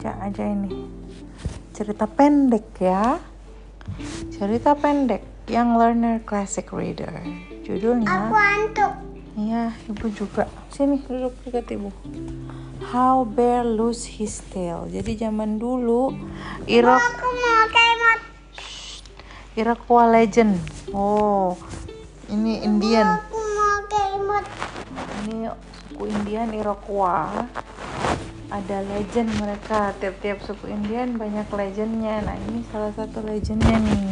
baca aja ini. Cerita pendek ya. Cerita pendek yang learner classic reader. Judulnya Aku antuk. Iya, ibu juga. Sini duduk dekat ibu. How Bear Lose His Tail. Jadi zaman dulu Irak Aku mau kemot. Iroquois Legend. Oh, ini Indian. Aku mau kemot. Ini suku Indian Iroquois. Ada legend mereka. Tiap-tiap suku Indian banyak legendnya. Nah ini salah satu legendnya nih.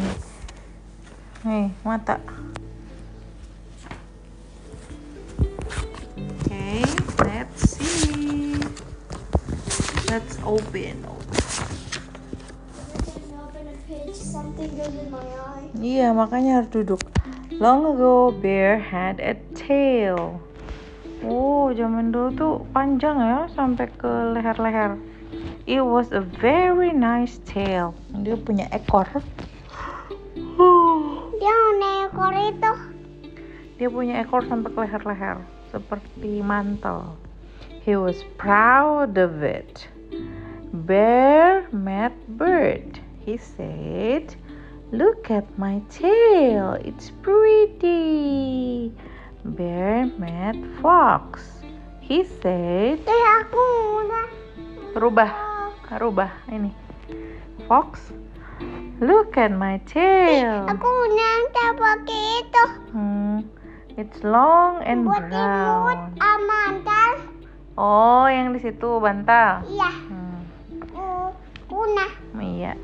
Nih mata. Okay, let's see. Let's open. Iya, makanya harus duduk. Long ago, bear had a tail. Oh, zaman dulu tuh panjang ya, sampai ke leher-leher. It was a very nice tail. Dia punya ekor. Dia mau ekor itu. Dia punya ekor sampai ke leher-leher, seperti mantel. He was proud of it. Bear met bird. He said, Look at my tail, it's pretty. Bear met fox. He said, Terus aku udah. Rubah, rubah ini. Fox, look at my tail. Aku udah pakai itu. Hmm, it's long and Buat brown. amantal. Oh, yang di situ bantal. Iya. Hmm, ku- Kuna. iya.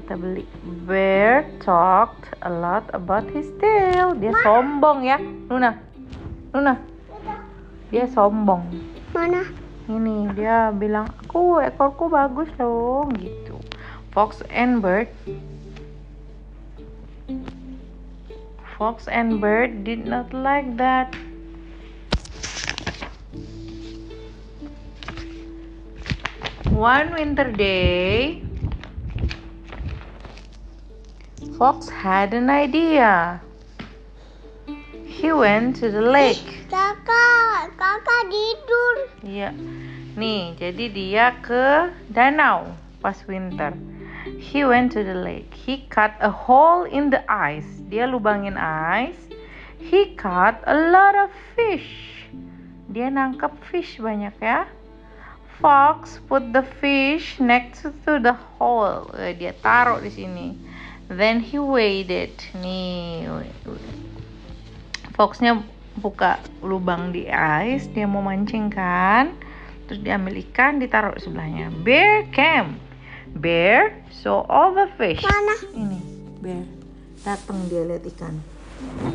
Kita beli. Bear talked a lot about his tail. Dia sombong ya, Luna. Luna, dia sombong. Mana? Ini dia bilang aku ekorku bagus loh gitu. Fox and bird. Fox and bird did not like that. One winter day, Fox had an idea. He went to the lake. Kakak, kakak tidur. Iya. Nih, jadi dia ke danau pas winter. He went to the lake. He cut a hole in the ice. Dia lubangin ice. He caught a lot of fish. Dia nangkap fish banyak ya. Fox put the fish next to the hole. Eh, Dia taruh di sini. Then he waited. Nih, Foxnya buka lubang di ice, dia mau mancing kan. Terus diambil ikan, ditaruh di sebelahnya. Bear came. Bear saw all the fish. Mana? Ini, bear. Datang dia lihat ikan.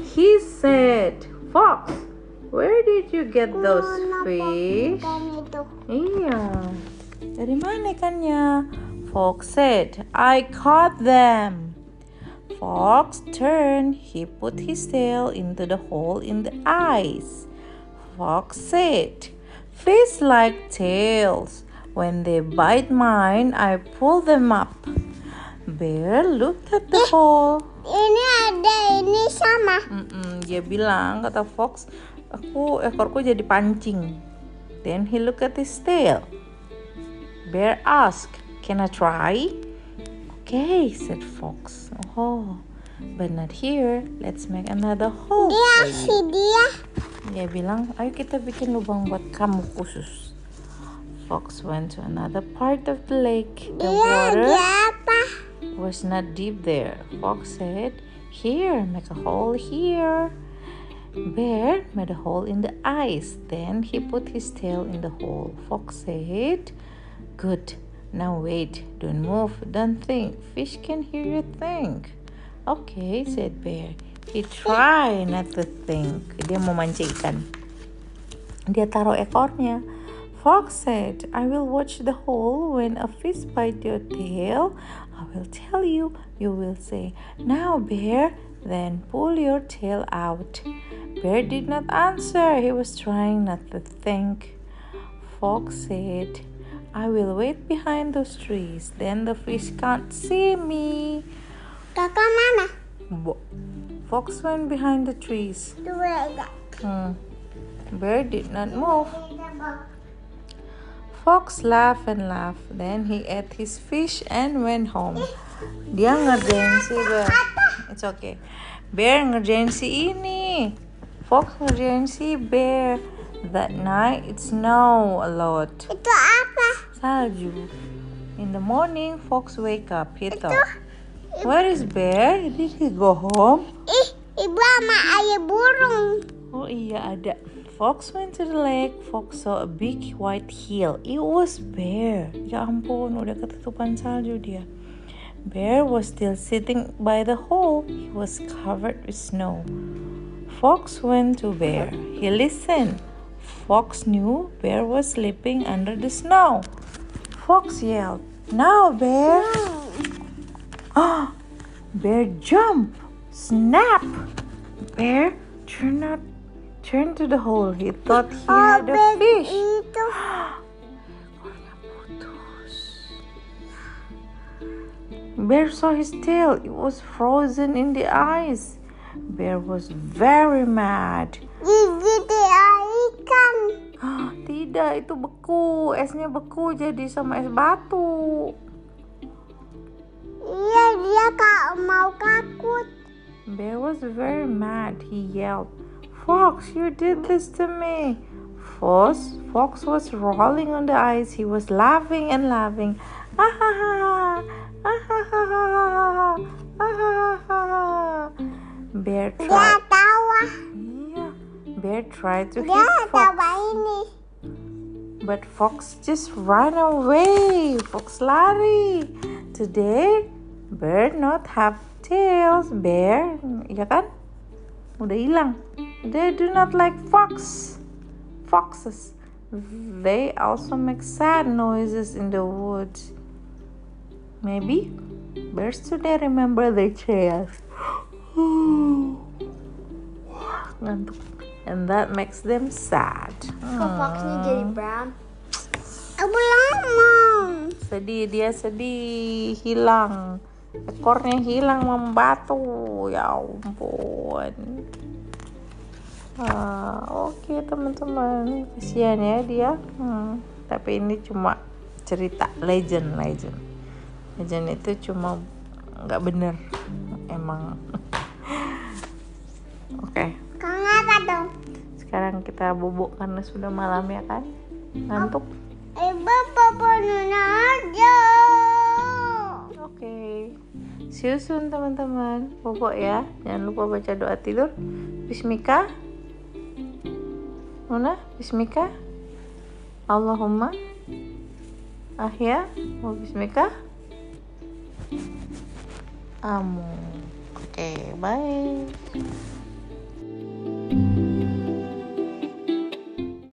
He said, Fox, where did you get those fish? Iya. Dari mana ikannya? Fox said, I caught them. Fox turned. He put his tail into the hole in the ice. Fox said, Fish like tails. When they bite mine, I pull them up. Bear looked at the hole. Ini ada ini sama. Mm-mm, dia bilang kata Fox, aku ekorku jadi pancing. Then he looked at his tail. Bear asked, "Can I try?" Okay, said Fox. Oh, but not here. Let's make another hole. Dia si dia. Dia bilang, ayo kita bikin lubang buat kamu khusus. Fox went to another part of the lake. The water was not deep there. Fox said, Here, make a hole here. Bear made a hole in the ice. Then he put his tail in the hole. Fox said, Good. Now wait. Don't move. Don't think. Fish can hear you think. Okay, said Bear. He try not to think. Dia mau mancing ikan. Dia taruh ekornya. Fox said, I will watch the hole. When a fish bite your tail, I will tell you. You will say, Now, bear. Then pull your tail out. Bear did not answer. He was trying not to think. Fox said, I will wait behind those trees. Then the fish can't see me. Kakak mana? Bo- Fox went behind the trees. Hmm. Bear did not move. Fox laughed and laughed. Then he ate his fish and went home. Dia ngerjain si Bear. It's okay. Bear ngerjain si ini. Fox ngerjain si Bear. That night it snowed a lot. Itu apa? Salju. In the morning, Fox wake up. He thought, Where is Bear? Did he go home? Ih, ibu sama ayah burung. Oh iya ada. Fox went to the lake. Fox saw a big white hill. It was Bear. Ya ampun, udah ketutupan salju dia. Bear was still sitting by the hole. He was covered with snow. Fox went to Bear. He listened. Fox knew Bear was sleeping under the snow. Fox yelled, Now, Bear! Ah! Bear jump! Snap! Bear turned out, turned to the hole. He thought he had a fish. Itu. Bear saw his tail. It was frozen in the ice. Bear was very mad. Tidak, itu beku. Esnya beku jadi sama es batu. Iya, dia kak mau takut. Bear was very mad. He yelled, Fox, you did this to me. Fox, Fox was rolling on the ice. He was laughing and laughing. Ah ha ha ha. Ah ha ha ha ha. Ah ha ha ha ha. Bear Dia tried. tawa. Yeah. Bear tried to Dia hit Fox, tawa ini. But Fox just ran away. Fox lari. Today, Bear not have tails. Bear, ya kan? Udah hilang. They do not like fox. Foxes. They also make sad noises in the woods. Maybe bears today remember their tails. Ngantuk. And that makes them sad. Kok foxnya jadi brown? Aku lama. Sedih dia sedih. Hilang. Ekornya hilang membatu ya ampun. Ah, oke teman-teman. Kasihan ya dia. Hmm, tapi ini cuma cerita legend legend. Legend itu cuma nggak bener. Emang. Oke. dong? Sekarang kita bubuk karena sudah malam ya kan ngantuk Ibu papa nuna aja. Oke. See you soon teman-teman. Bobo ya. Jangan lupa baca doa tidur. Bismika. Nuna, Bismika. Allahumma. Ahya. Wa Bismika. Amu. Oke, bye.